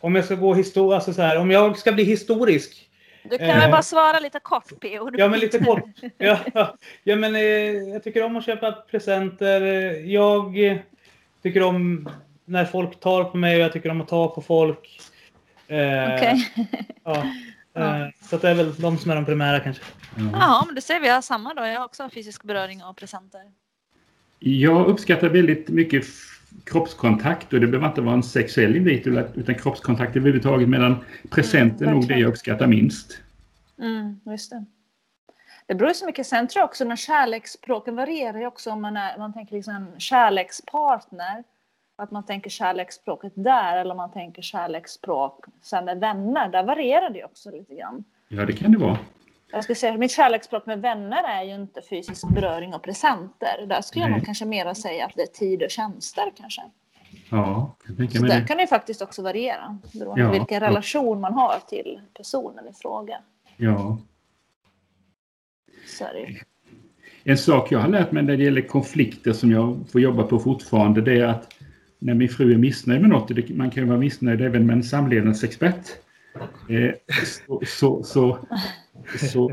Om jag ska gå histor... Alltså så här, om jag ska bli historisk. Du kan Eh. väl bara svara lite kort P.O. Du- Ja, men lite kort. Ja, ja men eh, jag tycker om att köpa presenter. Jag eh, tycker om när folk tar på mig och jag tycker om att ta på folk. Eh, Okej. ja. [laughs] Eh, så att det är väl de som är de primära kanske. ja. Ja, men det ser vi. Har samma då. Jag har också fysisk beröring och presenter. Jag uppskattar väldigt mycket kroppskontakt och det behöver inte vara en sexuell invit utan kroppskontakt överhuvudtaget medan present är Mm, nog det jag uppskattar minst. Mm, just det. Det beror så mycket. Sen tror jag också när kärleksspråken varierar ju också om man, är, man tänker liksom kärlekspartner. Att man tänker kärleksspråket där eller om man tänker kärleksspråk sen med vänner. Där varierar det ju också lite grann. Ja, det kan det vara. Jag skulle säga mitt kärleksspråk med vänner är ju inte fysisk beröring och presenter. Där skulle jag Nej. nog kanske mer säga att det är tid och tjänster kanske. Ja, jag tänker Så mig där det. kan det ju faktiskt också variera. Beroende Ja, på vilken ja. relation man har till personen i fråga. Ja. Så är det ju. En sak jag har lärt mig när det gäller konflikter som jag får jobba på fortfarande det är att när min fru är missnöjd med något, man kan ju vara missnöjd även med en samlevnadsexpert, eh, så, så, så, så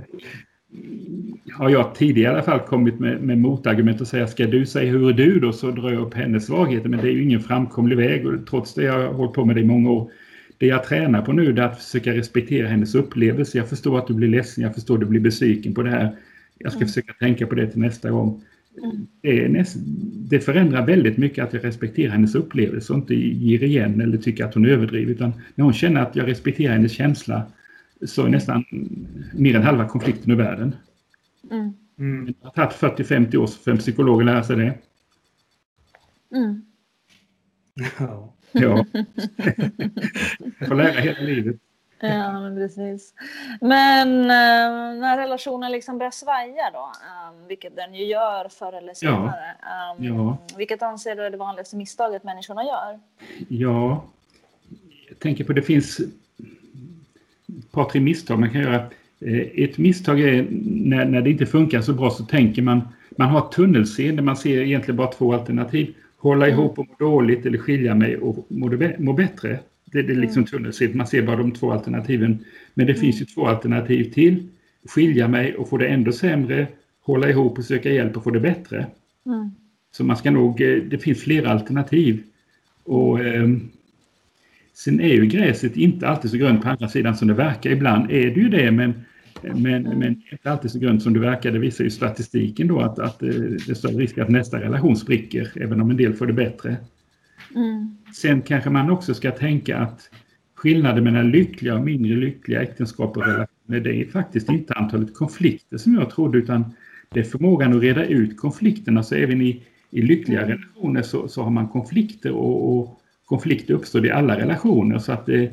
har jag tidigare i alla fall kommit med, med motargument och säga ska du säga hur är du då så drar jag upp hennes svagheter men det är ju ingen framkomlig väg och trots det jag har hållit på med det i många år. Det jag tränar på nu är att försöka respektera hennes upplevelse. Jag förstår att du blir ledsen, jag förstår att du blir besviken på det här. Jag ska försöka tänka på det till nästa gång. Det, näst, det förändrar väldigt mycket att jag respekterar hennes upplevelse och inte ger igen eller tycker att hon överdriver. Utan när hon känner att jag respekterar hennes känsla så är nästan mer än halva konflikten ur världen. Mm. Mm. Det har tagit 40-50 år för en psykolog att lära sig det. Mm. Ja. Ja. Jag [laughs] får lära hela livet. Ja, men precis. Men eh, när relationen liksom börjar svaja då, eh, vilket den ju gör förr eller senare. eh, Ja. Vilket anser du är det vanligaste misstaget människorna gör? Ja, jag tänker på det finns ett par, tre misstag man kan göra. Eh, Ett misstag är när, när det inte funkar så bra så tänker man, man har tunnelseende, man ser egentligen bara två alternativ. Hålla ihop och må dåligt eller skilja mig och må, må bättre. Det, det är liksom tunnelseende, man ser bara de två alternativen. Men det finns ju två alternativ till. Skilja mig och få det ändå sämre, hålla ihop och söka hjälp och få det bättre. Mm. Så man ska nog, eh, det finns flera alternativ. Och ehm, sen är ju gräset inte alltid så grönt på andra sidan som det verkar. Ibland är det ju det men, men, men inte alltid så grönt som det verkar. Det visar ju statistiken då att, att eh, det är större risk att nästa relation spricker även om en del får det bättre. Mm. Sen kanske man också ska tänka att skillnaden mellan lyckliga och mindre lyckliga äktenskap och relationer det är faktiskt inte antalet konflikter som jag trodde utan det är förmågan att reda ut konflikterna. Så även i, i lyckliga relationer så, så har man konflikter och, och konflikter uppstår i alla relationer. Så att det,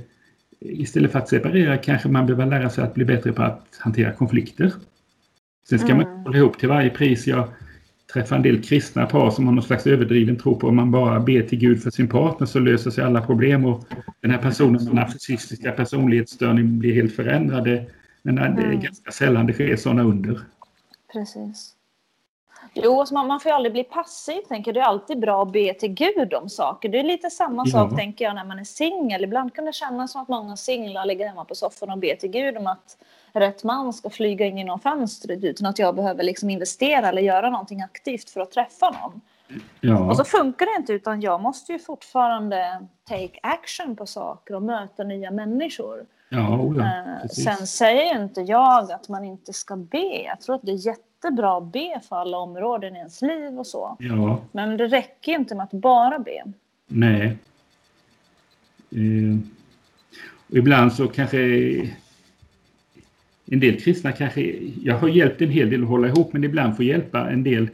istället för att separera kanske man behöver lära sig att bli bättre på att hantera konflikter. Sen ska man inte hålla ihop till varje pris. Jag träffar en del kristna par som har någon slags överdriven tro på om man bara ber till Gud för sin partner så löser sig alla problem och den här personen med narcissistiska personlighetsstörning blir helt förändrade. Men det är ganska sällan det sker sådana under. Precis. Jo, alltså man, man får ju aldrig bli passiv, tänker. Det är alltid bra att be till Gud om saker. Det är lite samma Ja. sak, tänker jag, när man är singel. Ibland kan det kännas som att många singlar ligger hemma på soffan och ber till Gud om att rätt man ska flyga in genom fönstret utan att jag behöver liksom investera eller göra någonting aktivt för att träffa någon. Ja, Och så funkar det inte, utan jag måste ju fortfarande take action på saker och möta nya människor. ja, Eh. Sen säger inte jag att man inte ska be. Jag tror att det är jättebra att be för alla områden i ens liv och så. Ja, Men det räcker ju inte med att bara be. nej. Eh, och ibland så kanske en del kristna kanske, jag har hjälpt en hel del att hålla ihop, men ibland får hjälpa en del,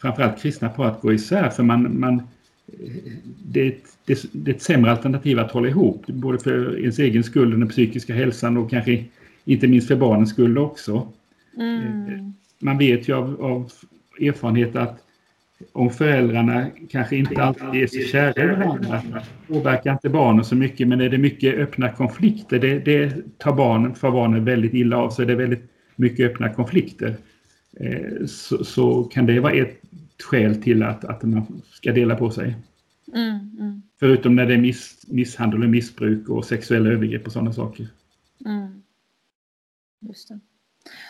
framförallt kristna, på att gå isär. För man, man, eh, det, är ett, det, det är ett sämre alternativ att hålla ihop, både för ens egen skull den psykiska hälsan och kanske inte minst för barnens skull också. Mm. Man vet ju av, av erfarenhet att om föräldrarna kanske inte alltid är så kära i varandra påverkar inte barnen så mycket men är det mycket öppna konflikter det, det tar barnen, för barnen väldigt illa av så är det väldigt mycket öppna konflikter eh, så, så kan det vara ett skäl till att, att man ska dela på sig. Mm, mm, Förutom när det är miss, misshandel och missbruk och sexuella övergrepp och sådana saker. mm. Just det.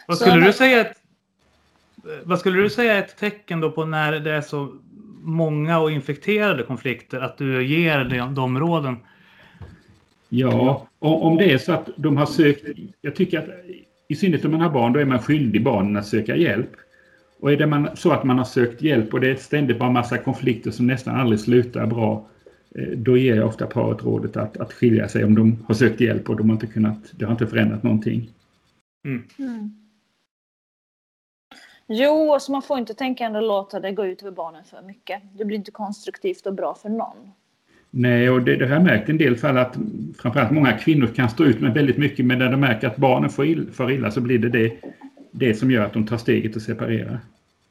Vad Så- skulle du säga ett, vad skulle du säga är ett tecken då på när det är så många och infekterade konflikter att du ger de, de råden? Ja, och om det är så att de har sökt... Jag tycker att i synnerhet om man har barn, då är man skyldig barnen att söka hjälp. Och är det man, så att man har sökt hjälp och det är ständigt bara massa konflikter som nästan aldrig slutar bra, eh, då ger jag ofta paret rådet att, att skilja sig om de har sökt hjälp och de har inte kunnat, det har inte förändrat någonting. Mm. Jo, alltså man får inte tänka ändå låta det gå ut över barnen för mycket. Det blir inte konstruktivt och bra för någon. Nej, och det, det har jag märkt i en del fall att framförallt många kvinnor kan stå ut med väldigt mycket men när de märker att barnen får ill, far illa så blir det, det det som gör att de tar steget att separera.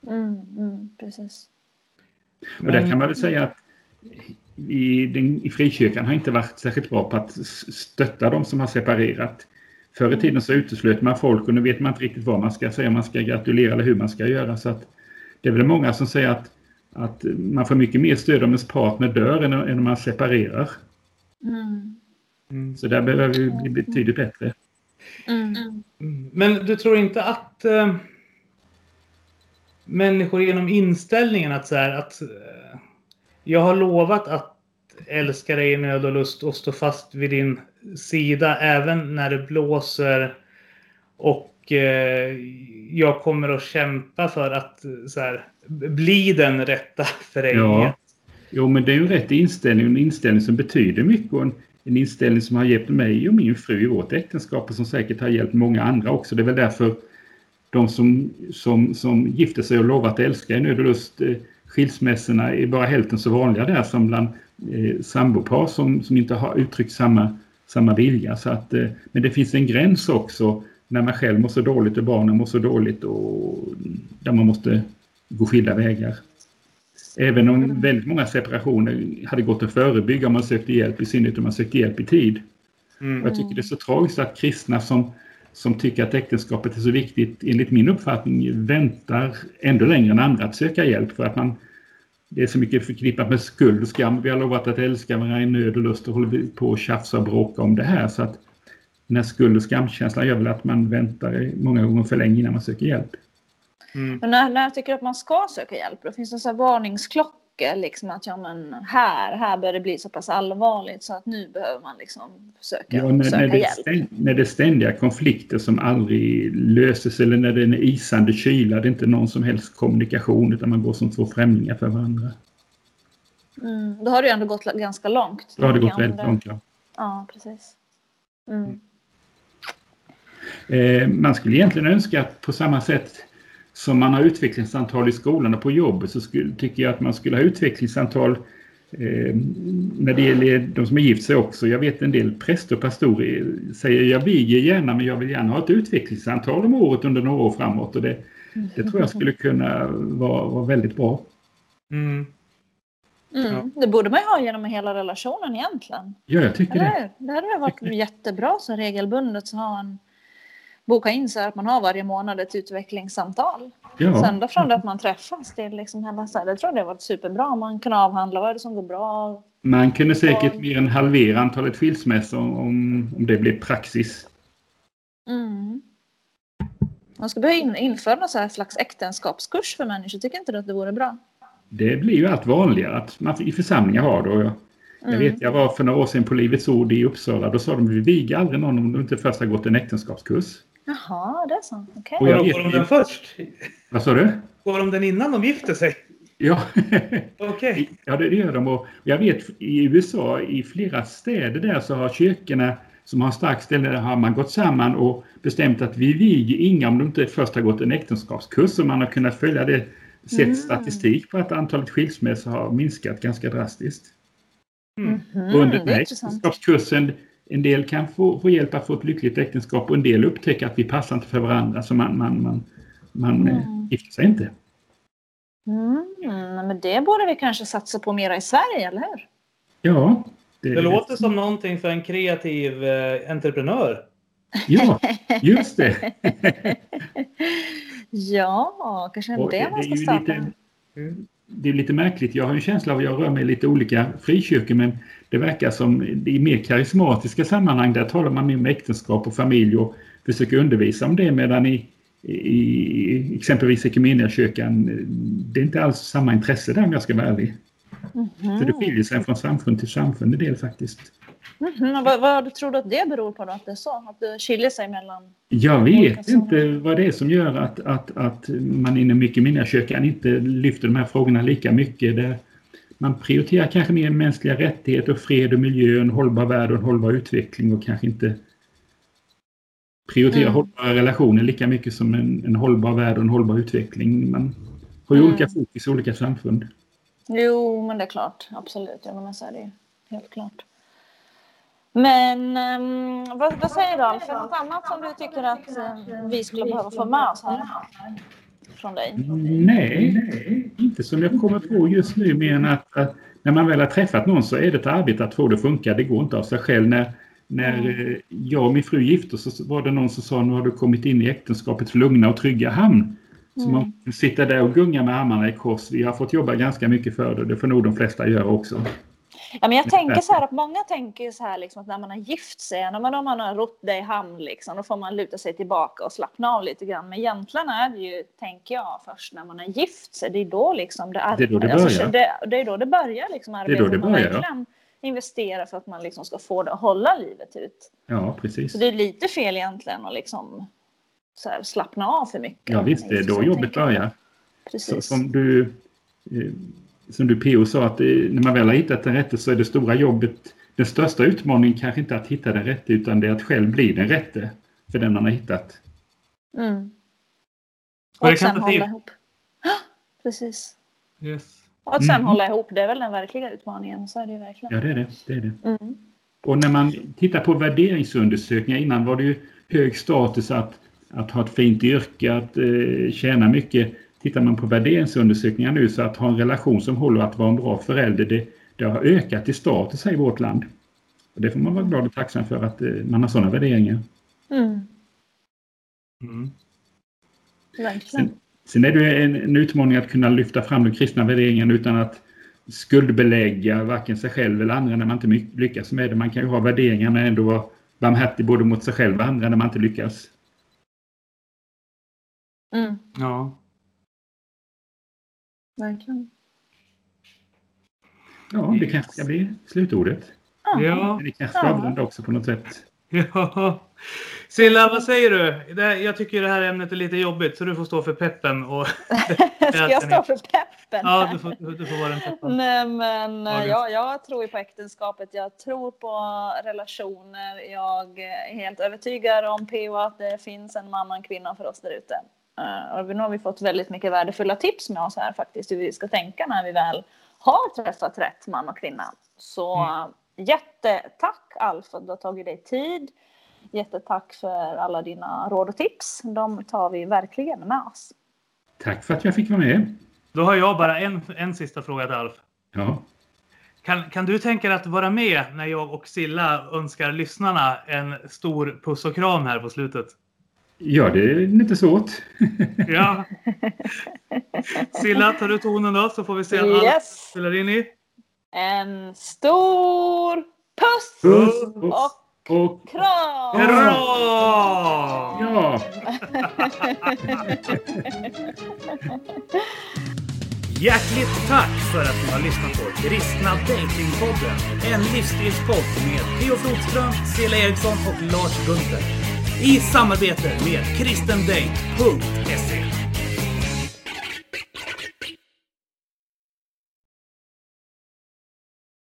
Mm, mm, precis. Och där kan man väl säga att i, den, i frikyrkan har inte varit särskilt bra på att stötta de som har separerat. Förr i tiden så uteslöt man folk och nu vet man inte riktigt vad man ska säga, man ska gratulera eller hur man ska göra. Så det är väl många som säger att, att man får mycket mer stöd om ens partner dör än, än om man separerar. Mm. Så där behöver vi bli betydligt bättre. Mm. Men du tror inte att eh, människor genom inställningen att så här att eh, jag har lovat att älska dig i nöd och lust och stå fast vid din sida även när det blåser och eh, jag kommer att kämpa för att eh, så här, bli den rätta för dig. Ja. Jo, men det är ju en rätt inställning, en inställning som betyder mycket och en, en inställning som har hjälpt mig och min fru i vårt äktenskap och som säkert har hjälpt många andra också. Det är väl därför de som, som, som gifter sig och lovar att älska i nöd och lust, eh, skilsmässorna är bara hälften så vanliga där som bland eh, sambopar som, som inte har uttryckt samma, samma vilja. Så att, eh, men det finns en gräns också när man själv mår så dåligt och barnen mår så dåligt och där man måste gå skilda vägar. Även om väldigt många separationer hade gått att förebygga om man sökte hjälp, i synnerhet om man sökte hjälp i tid. Mm. Jag tycker det är så tragiskt att kristna som, som tycker att äktenskapet är så viktigt, enligt min uppfattning, väntar ändå längre än andra att söka hjälp för att man det är så mycket förknippat med skuld och skam. Vi har lovat att älska varandra i nöd och lust och håller vi på att tjafsa och bråka om det här. Så att den här skuld och skamkänslan gör väl att man väntar många gånger för länge innan man söker hjälp. Mm. Men när, när jag tycker att man ska söka hjälp, då finns det så här varningsklockor. Liksom att ja, men här, här börjar det bli så pass allvarligt så att nu behöver man liksom söka, Ja, när, söka när, hjälp. ständ, när det är ständiga konflikter som aldrig löses eller när det är en isande kyla, det är inte någon som helst kommunikation utan man går som två främlingar för varandra. Mm, då har det ju ändå gått ganska långt. Då har det gått väldigt det- långt. Ja. Ja, precis. Mm. Eh, man skulle egentligen önska att på samma sätt som man har utvecklingssamtal i skolan och på jobbet så skulle, tycker jag att man skulle ha utvecklingssamtal eh, när det gäller de som är gift sig också. Jag vet en del präster och pastorer säger jag viger gärna men jag vill gärna ha ett utvecklingssamtal om året under några år framåt och det, det tror jag skulle kunna vara, vara väldigt bra. Mm. Mm. Ja. Det borde man ju ha genom hela relationen egentligen. Ja, jag tycker Eller det. Det hade varit jättebra så regelbundet att ha en boka in så här att man har varje månad ett utvecklingssamtal. Ja. Sen då från det att man träffas till liksom hela så här, det tror jag det varit superbra. Man kan avhandla vad är det som går bra. Man kunde säkert mer än halvera antalet skilsmässor om, om det blev praxis. Mm. Man ska börja in, införa någon så här slags äktenskapskurs för människor. Tycker inte du att det vore bra? Det blir ju allt vanligare att man i församlingar har det. Jag, jag Mm. vet, jag var för några år sedan på Livets Ord i Uppsala. Då sa de vi viger aldrig någon om du inte först har gått en äktenskapskurs. Jaha, det är så. Okej. Och jag Går vet de den först? Vad sa du? Går de den innan de gifter sig? Ja, Okej. [laughs] ja det gör de. Och jag vet i USA, i flera städer där så har kyrkorna som har stark ställning, där har man gått samman och bestämt att vi viger inga om de inte först har gått en äktenskapskurs. Och man har kunnat följa det, sett Mm. statistik på att antalet skilsmässor har minskat ganska drastiskt. Mm. Och under Mm, den äktenskapskursen, en del kan få, få hjälp att få ett lyckligt äktenskap och en del upptäcker att vi passar inte för varandra så man, man, man, man eh, Mm. gifter sig inte. Mm, men det borde vi kanske satsa på mera i Sverige, eller hur? Ja, Det låter som någonting för en kreativ eh, entreprenör. Ja, just det. [laughs] ja, kanske Och det man är ska ju starta. lite, det är lite märkligt. Jag har en känsla av att jag rör mig i lite olika frikyrkor men det verkar som i mer karismatiska sammanhang där talar man mer om äktenskap och familj och försöker undervisa om det medan i, i exempelvis Equmeniakyrkan det är inte alls samma intresse där om jag ska vara ärlig. Mhm. Så det skiljer sig från samfund till samfund en del faktiskt. Mhm, och Vad, vad tror du att det beror på då? Att det är så? Att det skiljer sig mellan... Jag vet inte vad det är som gör att, att, att man inom Equmeniakyrkan inte lyfter de här frågorna lika mycket. Där man prioriterar kanske mer mänskliga rättigheter, och fred och miljö, en hållbar värld och en hållbar utveckling och kanske inte prioriterar Mm. hållbara relationer lika mycket som en, en hållbar värld och en hållbar utveckling. Man har ju Mm. olika fokus i olika samfund. Jo, men det är klart. Absolut. Jag menar så är det ju. Helt klart. Men ehm, vad, vad säger du Alf? Är det något annat som du tycker att eh, vi skulle behöva få med oss här? Från dig? Nej, nej, inte som jag kommer på just nu mer än att, att när man väl har träffat någon så är det ett arbete att få det att funka. Det går inte av sig själv. När, när eh, jag och min fru gifte oss så var det någon som sa nu har du kommit in i äktenskapets lugna och trygga hamn. Så man sitter där och gungar med armarna i kors. Vi har fått jobba ganska mycket för det. Det får nog de flesta göra också. Ja, men jag tänker så här att många tänker så här liksom att när man har gift sig, när man, om man har rott det i hamn liksom, då får man luta sig tillbaka och slappna av lite grann. Men egentligen är det ju, tänker jag, först när man har gift sig, det är då liksom det, Det är då det alltså, börjar. det, det är då det börjar liksom är då det arbetet. Man börjar, ja. verkligen investerar för att man liksom ska få det att hålla livet ut. Ja, precis. Så det är lite fel egentligen att liksom här, slappna av för mycket. Ja visst, det är då Så jobbet börjar. Så, som du, eh, som du PO sa, att det, när man väl har hittat den rätte så är det stora jobbet, den största utmaningen kanske inte att hitta den rätte utan det är att själv bli den rätte för den man har hittat. Mm. Och Och sen hålla ihop. [gasps] Precis. Yes. Och att sen Mm. hålla ihop, det är väl den verkliga utmaningen. Så är det ju verkligen. Ja, det är det. det, är det. Mm. Och när man tittar på värderingsundersökningar, innan var det ju hög status att, att ha ett fint yrke, att eh, tjäna mycket. Tittar man på värderingsundersökningar nu så att ha en relation som håller att vara en bra förälder, det, det har ökat i status här i vårt land. Och det får man vara glad och tacksam för att eh, man har sådana värderingar. Mm. Mm. Verkligen. Sen är det en, en utmaning att kunna lyfta fram de kristna värderingarna utan att skuldbelägga varken sig själv eller andra när man inte lyckas med det. Man kan ju ha värderingar men ändå vara barmhärtig både mot sig själv och andra när man inte lyckas. Mm. Ja. Verkligen. Ja, det kanske ska bli slutordet. Ja. Men det kanske ska Ja. avrunda också på något sätt. ja. Silla, vad säger du? Det, jag tycker det här ämnet är lite jobbigt så du får stå för peppen. Och, [laughs] Ska jag stå för peppen? ja, du får, du får vara den peppen. Nej, men eh, ja, jag tror ju på äktenskapet. Jag tror på relationer. Jag är helt övertygad om PO att det finns en man och en kvinna för oss där ute. Eh, Och nu har vi fått väldigt mycket värdefulla tips med oss här faktiskt hur vi ska tänka när vi väl har träffat rätt man och kvinna. Så Mm. jättetack Alf för att du har tagit dig tid. Jättetack för alla dina råd och tips. De tar vi verkligen med oss. Tack för att jag fick vara med. Då har jag bara en, en sista fråga till Alf. Ja, Kan, kan du tänka dig att vara med när jag och Silla önskar lyssnarna en stor puss och kram här på slutet? Ja, det är inte svårt. Ja. Silla, tar du tonen då så får vi se Yes! spelar in i. En stor puss Puss och och, och kram! Hurra! ja, Hjärtligt tack för att ni har lyssnat på Kristna Datingpodden. En livsstilspodd med Theo Flodström, Cilla Eriksson och Lars Gunther. I samarbete med kristendate.se.